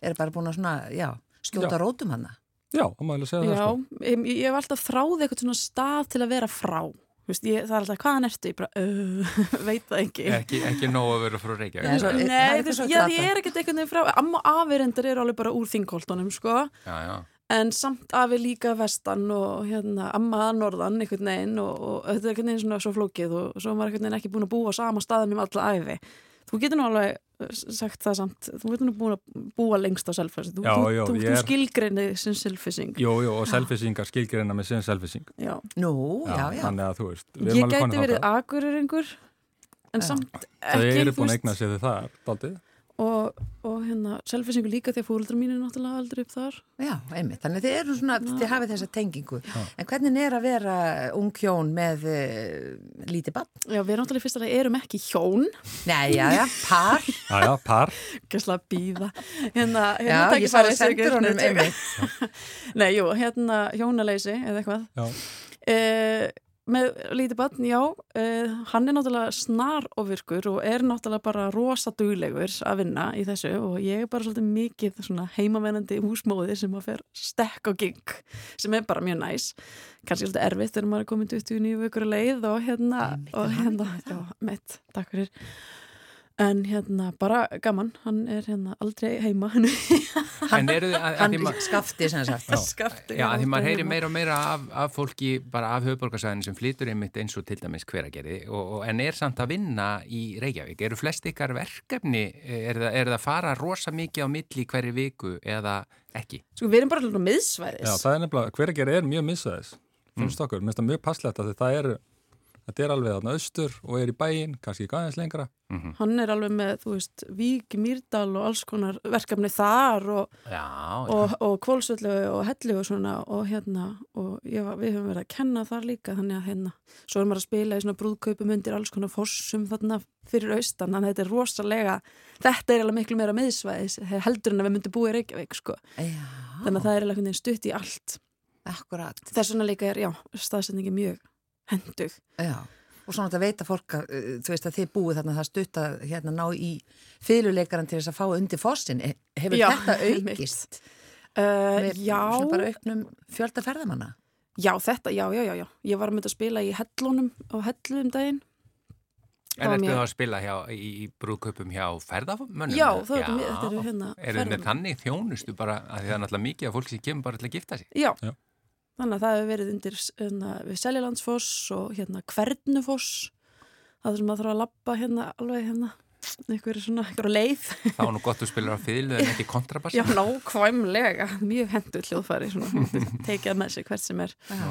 Er bara búin að svona, já, skjóta
Já.
rótum hana.
Já, það má ég segja það,
Já,
sko.
ég, ég hef alltaf þráð eitthvað svona stað til að vera frá Þú veist, ég, það er alltaf, hvaðan ertu? Ég bara, uh, veit það ekki
Ekki, ekki nóg að vera frá
Nei,
Reykjavík.
er
Nei, þú
eitthvað
veist,
svo
ég, er ekkert einhvern veginn frá Amma og afi reyndar eru alveg bara úr þingholtunum, sko
Já, já.
En samt afi líka vestan og hérna, amma að norðan einhvern veginn og, og þetta er einhvern veginn svona svo flókið og svo maður einhvern veginn ekki búin að búa á sama staðum um alla æfi. Þú getur nú alveg uh, sagt það samt, þú getur nú búin að búa lengst á selfising. Þú,
Já,
þú,
já,
þú, þú skilgreinir sem selfising.
Jú, jú, og selfisingar skilgreina með sin selfising.
Já.
Nú, já, já.
Þannig að þú veist, við
Ég
erum alveg
gæti verið
þátt.
aguriringur en
Já.
samt ekki
eru
þú
búin að eigna sér þið það, daldið.
Og, og hérna selfisingur líka því að fóruldrar mínu er náttúrulega aldrei upp þar
Já, einmitt. Þannig að þið eru svona, þið hafið þessa tengingu. En hvernig er að vera ung hjón með uh, lítið bann?
Já, við náttúrulega fyrst að erum ekki hjón
Nei, já, já, par.
Já, já, par.
Gæsla að býða hérna,
Já,
hérna
ég bara
sem
sendur honum
Nei,
einmitt.
Nei, jú, hérna hjónaleysi eða eitthvað
Já.
eh, með lítið barn, já eh, hann er náttúrulega snar ofirkur og er náttúrulega bara rosa duglegur að vinna í þessu og ég er bara svolítið mikið svona heimavennandi húsmóði sem að fer stekk og gig sem er bara mjög næs. Kannski svolítið erfitt þegar maður er komin 29 vikur leið og hérna, og hérna já, mitt, takk fyrir en hérna bara gaman, hann er hérna aldrei heima
En eru þið, að, að
Hann
ma-
skafti sem sagt.
skafti
Já, að því maður heyri meira og meira af, af fólki bara af höfuborgarsæðinu sem flytur einmitt eins og til dæmis hveragerði og, og, en er samt að vinna í Reykjavík. Eru flest ykkar verkefni, er það, er það að fara rosa mikið á milli hverju viku eða ekki?
Sko við erum bara hlutlega miðsvæðis
Já, það er nefnilega, hver að gera er mjög missæðis finnst okkur, minnst það mjög passlegt að það er þetta er alveg þarna austur og er í bæinn, kannski ekki aðeins lengra.
Hann er alveg með, þú veist, Vík, Mýrdal og alls konar verkefni þar og, og, og Kvolsvöldu og Hellu og svona og hérna og ég, við höfum verið að kenna þar líka þannig að hérna, svo erum við að spila í svona brúðkaupum undir alls konar fossum þarna fyrir austan, þannig að þetta er rosalega þetta er alveg miklu meira miðsvæðis heldur en að við myndum búið í Reykjavík sko.
Já,
þannig að það er alveg stutt í allt.
Akkurat.
þess vegna líka er, já, staðsendingi mjög hendug
Já, og svona að veita fólk að, uh, þú veist að þið búið þarna það stutt að hérna ná í fyluleikaran til þess að fá undir fossin. E- Hefur
Já,
þetta aukist?
uh, Já,
Svona bara auknum fjölda ferðamanna?
já, þetta, já, já, já, já ég var að mynda að spila í hellunum á hellu um daginn
en ertu þá að spila hjá, í, í brúðkaupum hjá ferðamönnum?
Já, það er þetta- þetta eru hérna
Eru þið með þannig þjónustu bara að því það er náttúrulega mikið af fólk sem kemur bara til að gifta sig?
Já.
Já.
Þannig að það hefur verið undir hérna, við Seljalandsfoss og hérna Kvernufoss það sem maður þarf að lappa hérna alveg hérna einhverju svona, einhverju leið
Þá er nú gott að spila á fiðlu en ekki kontrabass.
Já, nákvæmlega, mjög hendur hljóðfæri svona, tekið með sig hvert sem er
Já.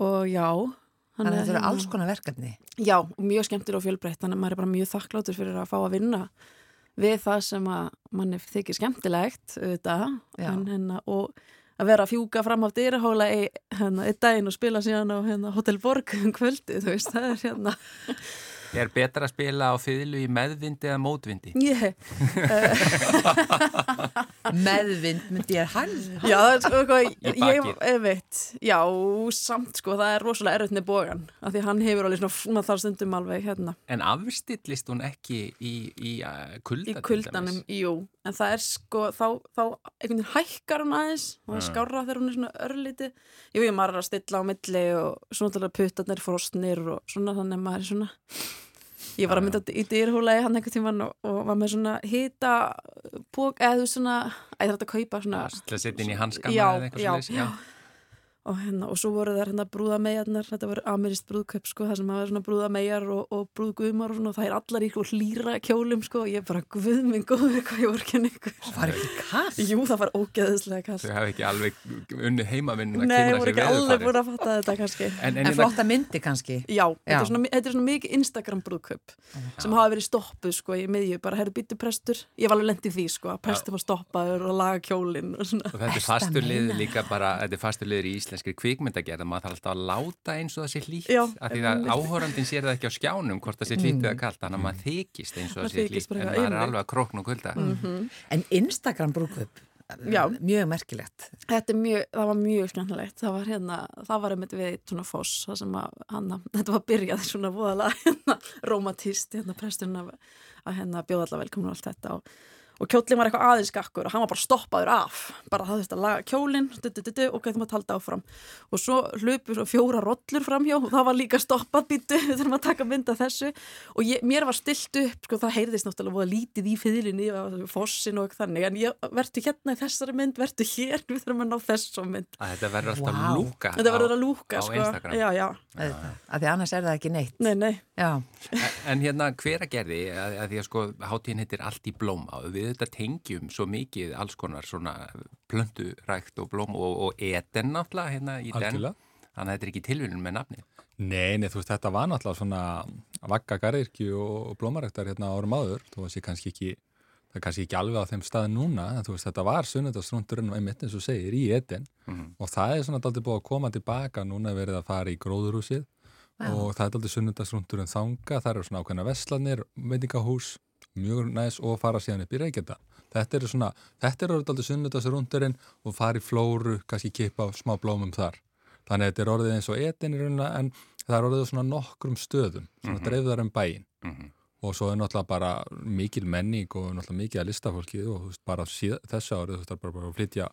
og já
Þannig að þetta eru
hérna-
alls konar verkefni.
Já, og mjög skemmtir og fjölbreytt þannig að maður er bara mjög þakkláttur fyrir að fá að vinna við það sem að manni þykir skemmtilegt auðvitað,
Já.
en, hérna, og að vera að fjúka fram á dyrahóla í hérna, einn daginn og spila síðan á hérna, Hotel Borg um kvöldi, þú veist, það er hérna
Er betra að spila á fiðlu í meðvindi eða mótvindi?
ég,
Meðvind myndi ég hann.
já, það er sko, sko
Í
ég, ég veit, já, samt sko, það er rosalega erfitt með bogan, af því hann hefur alveg svona, þarf stundum alveg hérna
En afstillist hún ekki í, í kulda?
í kuldanum,
dæmis?
jú en það er sko, þá, þá einhvern veginn hækkar hún aðeins og
Já.
skárra þegar hún er svona örliti jú, ég er að stilla á milli og svona til að puttarnir frosnir og svona þannig að maður er svona ég var að mynda í dýrhúlagi hann einhvern tíman og, og var með svona hita pók, eða svona ég þarf að kaupa svona
Til að setja inn í hanskana
Já,
eða eitthvað
já,
svoleiðis? Já.
Og, hérna, og svo voru þær hérna brúðameyjarnar þetta voru amirist brúðkaup sko það sem hafa svona brúðameyjar og, og brúðgumar og svona og það er allar ykkur hlýra kjólum sko og ég bara guð minn góður hvað ég vorkin ykkur.
Var ekki kall?
Jú, það var ógeðislega kall
Þau hafa ekki alveg unnið heimavinn að
Nei,
kynna
voru ekki alveg búin að fatta þetta kannski.
En, en,
En flotta myndi kannski.
Já, Þetta, er svona, þetta er svona mikið Instagram brúðkaup sem hafa verið stoppuð sko í miðju, bara herru býttu prestur. Ég var alveg lendið því sko, að prestur
íslenskri kvikmyndagerð að maður þarf alltaf að láta eins og það sé hlýtt
Já,
af því að
einmitt.
áhorandin sér það ekki á skjánum hvort það sé hlýtt eða kallt, þannig að maður þykist eins og það sé hlýtt, en maður er alveg að krókn og kulda
En Instagram brúkup,
Já.
mjög merkilegt.
Þetta er mjög, það var mjög skemmtilegt það var hérna, það var einmitt við svona foss það sem að, hann, þetta var byrjað svona voðalega hérna, romantist hérna presturinn að, að hérna bjóða allar velkomin og allt þetta og, og kjólinn var eitthvað aðeins skakkur og hann var bara stoppaður af bara það þurfti að laga kjólinn og gætum að talda áfram og svo hlupu svo fjóra rollur framhjá og það var líka stoppað býttu við þurfum að taka mynd af þessu og ég, mér var stilt upp, sko það heyrðist náttúrulega voða lítið í fiðlinni, fossin og þannig en ég verður hérna í þessari mynd verður hér, við þurfum að ná þessum mynd
að þetta verður alltaf
Vá.
lúka
Þetta
á-
verður að lúka,
á
sko.
Instagram.
Já, já.
Af því annars er það ekki neitt.
Nei, nei.
Já,
En hérna hver að gerði, að, að því að sko hátíðin heitir allt í blóma og við þetta tengjum svo mikið alls konar svona plöndurækt og blóm og, og eten náttúrulega hérna í den.
Algjörlega.
þannig að þetta er ekki tilvílun með nafni
Nei, nei, þú veist, þetta var náttúrulega svona vakka garðirkju og blómaræktar hérna árum áður, þú veist, ég kannski ekki það er kannski ekki alveg á þeim stað núna en þú veist, þetta var sunnundastrúndurinn einmitt eins og segir í etin
Mhm.
og það er svona daldið búið að koma tilbaka núna er verið að fara í gróðurhúsið. Og það er daldið sunnundastrúndurinn þanga það eru svona ákveðna veslanir, veitingahús mjög næs og fara síðan upp í Reykjanda þetta eru svona, þetta eru daldið sunnundastrúndurinn og fara í flóru kannski kippa á smá blómum þar. Þannig að þetta er orðið eins og etin í raunina en það er orðið á svona nokkrum stöðum svona mm dreifðar um bæinn.
Mhm.
og svo er náttúrulega bara mikil menning og náttúrulega mikið að listafólki og þú veist, bara síð, þessu árið þú veist, bara, bara að flytja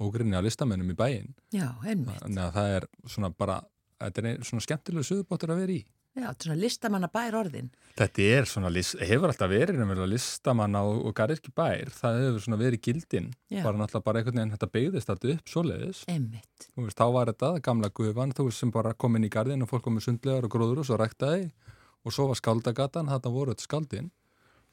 ógrinni að listamennum í bæinn.
Já, einmitt.
þannig að það er svona bara þetta er svona skemmtilegu sögubóttur að vera í
Já, svona listamanna bær orðin.
Þetta er svona, hefur alltaf verið nefnilega listamanna og, og garðirki bær, það hefur svona verið gildin, bara náttúrulega bara einhvern veginn þetta beigðist alltaf upp svoleiðis.
Einmitt.
Þú veist, þá var þetta gamla gufan, þú veist, sem bara kom inn í garðin og fólk kom með sundlegar og gróður og svo ræktaði og svo var skaldagatan, þetta voru þetta skaldin.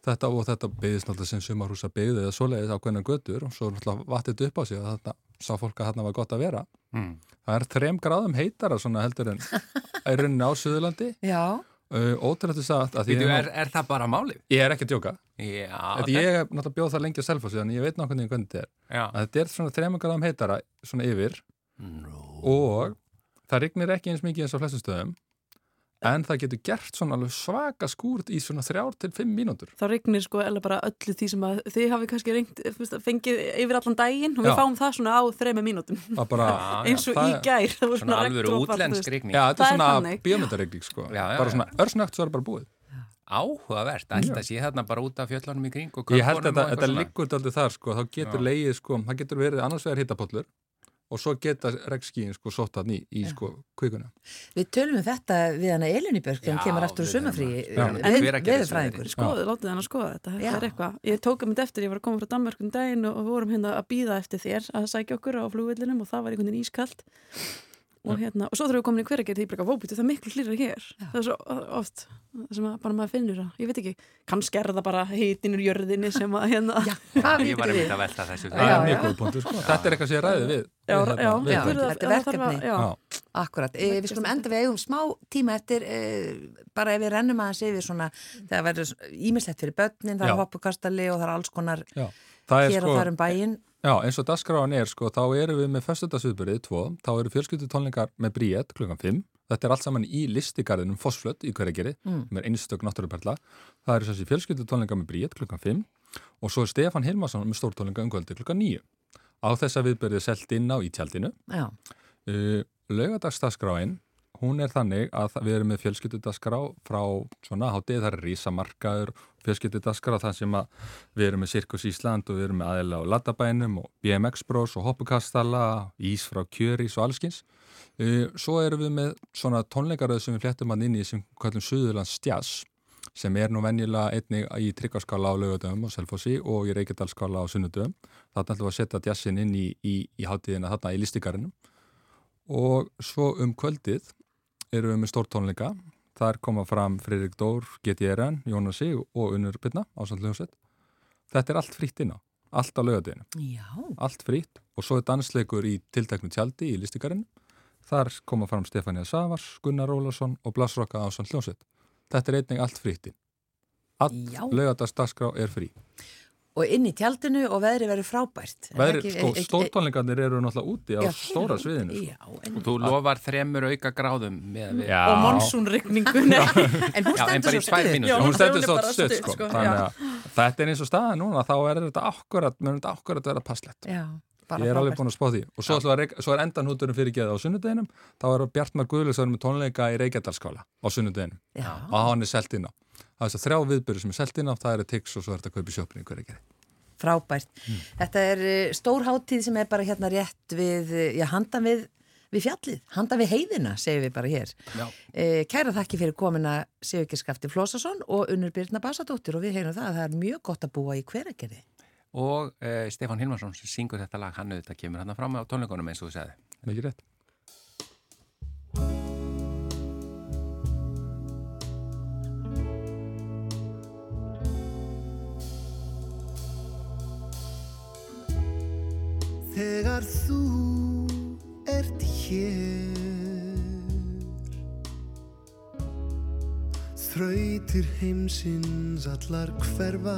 Þetta og þetta beigðist náttúrulega sem sumarhúsa beigði eða svoleiðis ákveðna götur og svo náttúrulega vattið upp á sig og þetta sá fólk að þarna var gott að vera.
Mm.
Það er þrem gráðum heitara svona heldur en í rauninni á Suðurlandi.
Já,
Uh, ótrúlega sagt að því
Býtu,
ég,
er, er það bara málið?
ég er ekki að djóka.
Já,
Þetta ég hef náttúrulega bjóð það lengi selfa sig þannig ég veit nákvæmlega hvernig þetta er.
Já.
Að þetta er svona þrema gráðum heitara svona yfir
Nú.
og það rignir ekki eins mikið eins á flestum stöðum en það getur gert svona alveg svaka skúrt í svona þrjár til fimm mínútur.
þá regnir sko eða bara öllu því sem að þið hafi kannski rengt, fengið yfir allan daginn og
Já.
við fáum það svona á þrema mínútum
bara,
Já,
eins og í gær
Svona
regndropar, þú
útlensk
veist.
rigning.
já, þetta
Það
er svona bíómyndaregning sko.
Já, já,
bara
já.
svona örsnögt svo er bara búið.
Áhugavert, alltaf sé þarna bara út af fjöllunum í kring og
Ég held
köffunum
að
og
þetta
eitthvað svona.
liggur daldið þar sko, þá getur
Já.
leiðið sko, það getur verið annars vegar hittapollur og svo geta regnskíin sko sótt hann í, í sko kvikuna.
við tölum um þetta við hana Elinibjörg þegar hún kemur aftur
að-
Já.
En Hveragerðisveðrið.
veðurfræðingur.
Skoðu, látið hann að skoða þetta, þetta
Já.
er eitthvað. Ég tók um þetta eftir, ég var að koma frá Danmörkun daginn og, við vorum hérna að býða eftir þér að sækja okkur á flugvillinum og það var einhvern veginn ískalt. Og, hérna, og svo þurfum við komin í hveragerð, ég bara vópiti, það er miklu hlýra hér. Það er svo oft, það sem að bara maður finnur að, ég veit ekki, kannski er það bara hitinur jörðinni sem að hérna,
Já,
Ég var einmitt
við?
að velta þessu.
Það
Já,
er mjög
já.
góð punktur sko. Þetta er eitthvað sem ég ræði við.
já,
við,
já,
við
Já.
þetta.
þurfa-
Þetta er
þarf að-
verkefni.
Já,
Já.
Akkurat, e, við skulum enda við eigum smá tíma eftir e, bara ef við rennum aðeins yfir svona það verður ímislegt fyrir börnin, það
Já.
er hoppukastali og það er alls konar
Já. Það er
hér
sko,
og þar um bæinn
Já, eins og dagskráin er, sko, þá erum við með föstudagsviðbyrðið, tvo, þá eru fjölskyldutónleikar með bríet klukkan 5. Þetta er allt saman í listigarðinum Fossflött í hverjageri,
Mm.
er einstök náttúruperla. Það eru þessi fjölskyldutónleikar með bríet klukkan 5 og svo er Stefan Hilmarsson með stórtónleika um kvöldi klukkan 9. Á þessa viðbyrðið selt inn á í tjaldinu.
Já,
Uh, Laugadagsdagskráin, hún er þannig að við erum með fjölskyldudaskrá frá svona hátið, það er rísamarkaður, fjölskyldudaskrá þar sem að við erum með Sirkus Ísland og við erum með aðeila á Latabænum og BMX Bros og Hoppukastala, Ís frá Kjörís og allskins. Uh, svo erum við með svona tónleikaröð sem við fléttum hann inn í sem kallum Suðurlands Jazz sem er nú venjulega einnig í Tryggvarskála á laugadöfum og Selfossi og í Reykjadalskála á Sunnudöfum. Þarna ætlum við að setja jazzin inn í, í, í hátíðina þarna í listikarinu og svo um kvöldið erum við með stórtónleika. Þar koma fram Freirik Dór, GTRN, Jónas Sig og Unnur Byrna á Sandljónsett þetta er allt fritt inn á allt á laugadeginu,
já,
allt fritt og svo er dansleikur í tilteknu tjaldi í listikarinu þar koma fram Stefania Savars, Gunnar Ólarsson og Blasrokka á Sandljónsett þetta er einnig allt fritt inn. All
Já.
laugadagsdagskrá er frí
og inn í tjaldinu og veðri verður frábært Er
Veðri,
ekki-
sko, stórtónleikarnir eru náttúrulega úti á
Já,
stóra sviðinu sko.
Já, en,
Og þú lofar þremur auka gráðum með við.
Og monsúnregningunni.
en hún stendur svo stuð.
Já,
hún stendur
er
svo stutt, sko.
sko,
þannig að þetta er eins og staða núna þá er þetta akkurat, mér finnst þetta akkurat að vera passlegt
Já, bara
ég er alveg búin að spá því og svo, við að svo er endanhúturinn fyrir geða á sunnudeginum þá er Bjartmar Guðlusar með tónleika í Reykjadalskála á sunnudeginum
Já.
og hann er selt inn er þess að þrjá viðbyrju sem er selt inn á það er tix og svo er þetta að kaupa í sjópinni hverja gerði
Frábært. Þetta er eh, stór hátíð sem er bara hérna rétt við, eh, já, handan við, við fjallið, handan við heiðina, segir við bara hér.
Já.
Eh, kæra þakki fyrir komina Sigurkirskafti Flósason og Unnur Birna Basadóttir og við heyrum það að það er mjög gott að búa í hveragerði.
Og uh, Stefán Hilmarsson sem syngur þetta lag, hann auðvitað kemur hann fram á tónleikunum eins og þú segði.
mikið rétt
Þegar þú ert hér. Þrautir heimsins allar hverfa.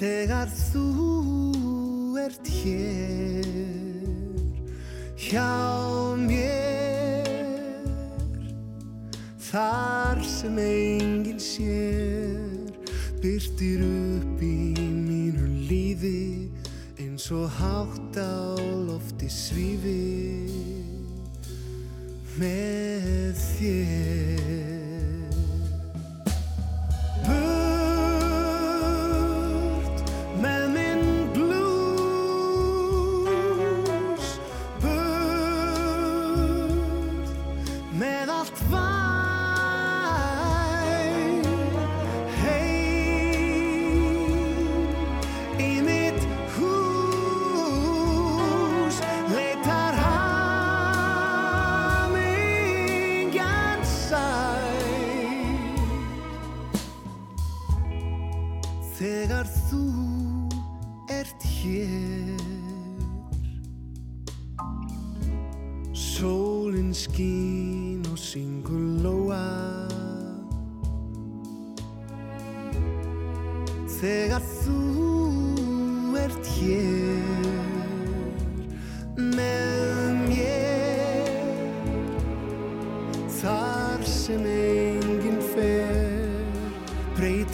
Þegar þú ert hér Hjá mér Þar sem enginn sér Byrtir upp Og hátt á lofti svífi Með þér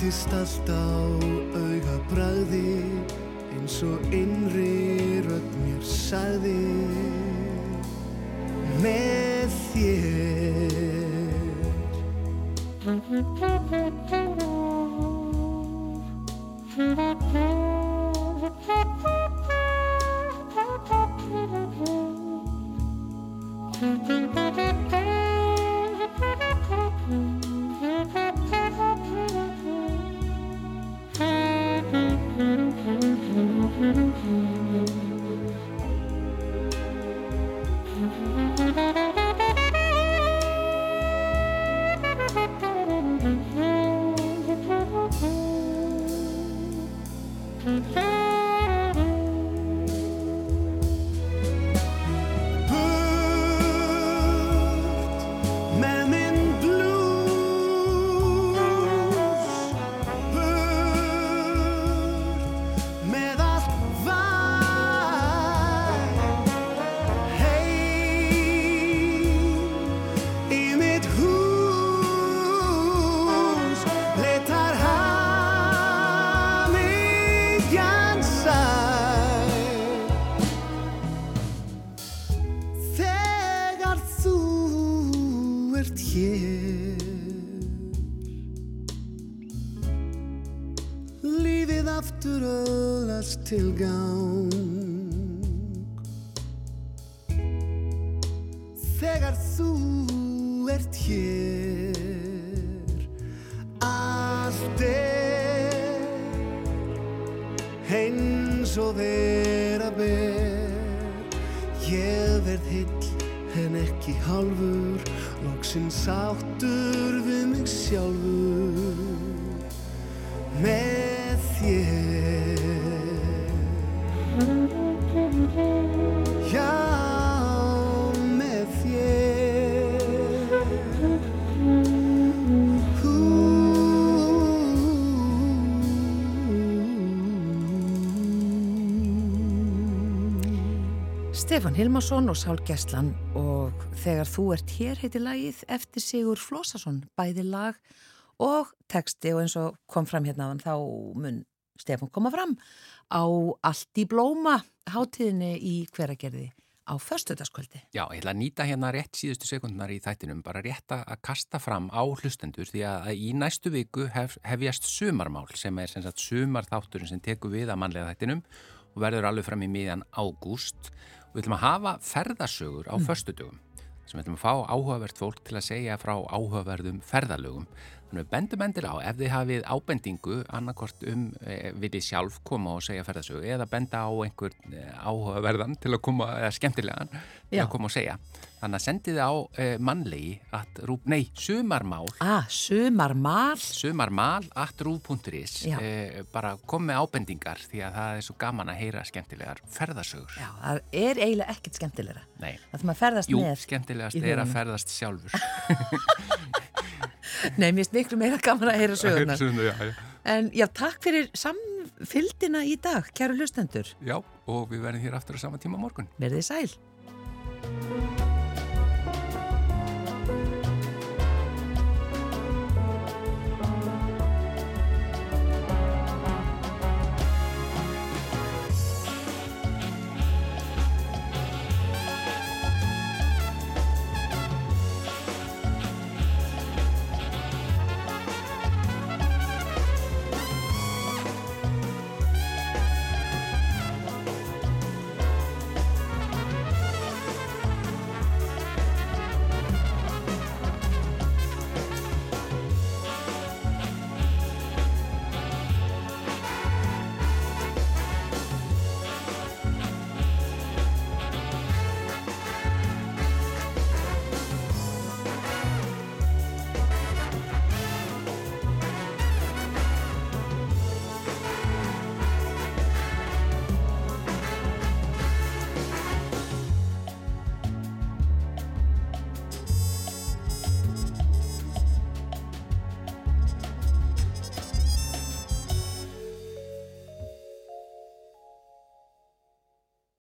breytist allt á auga bræði eins og innri rödd mér sagði. Með þér Lífið aftur öðlast til gang Þegar þú ert hér Allt er eins og vera ber. Ég verð heill en ekki hálfur Loksins áttur við mig sjálfur. Með
Stefán Hilmarsson og Sál Gesslan og þegar þú ert hér heiti lagið eftir Sigur Flósason, bæði lag og texti og eins og kom fram hérna þá mun Stefán koma fram á allt í blóma hátíðinni í hveragerði á föstudagskvöldi.
Já, ég ætla að nýta hérna rétt síðustu sekundunar í þættinum, bara rétt að kasta fram á hlustendur því að í næstu viku hef, hefjast sumarmál sem er sem sagt sumarþátturinn sem tekur við að mannlega þættinum og verður alveg fram í miðjan ágúst. Við ætlum að hafa ferðasögur á föstudögum sem við ætlum að fá áhugavert fólk til að segja frá áhugaverðum ferðalögum. Við bendum endilega á ef þið hafið ábendingu annarkort um e, viljið sjálf koma og segja ferðasögu eða benda á einhver e, áhugaverðan til að koma, eða skemmtilegan til
Já.
að koma og segja. Þannig að sendið á e, mannlegi at rúf, nei, sumarmál
Ah, sumarmál.
sumarmál at rúf.is e, bara kom með ábendingar því að það er svo gaman að heyra skemmtilegar ferðasögur.
Já, það er eiginlega ekkert skemmtilegra.
Nei.
Það maður ferðast
Jú,
með.
skemmtilegast
í
er að ferðast sjálfur.
Nei, mér finnst miklu meira gaman að heyra söguna
já, já.
En já, takk fyrir samfyldina í dag, kæru hlustendur.
Já, og við verðum hér aftur á sama tíma morgun.
Verðið sæl.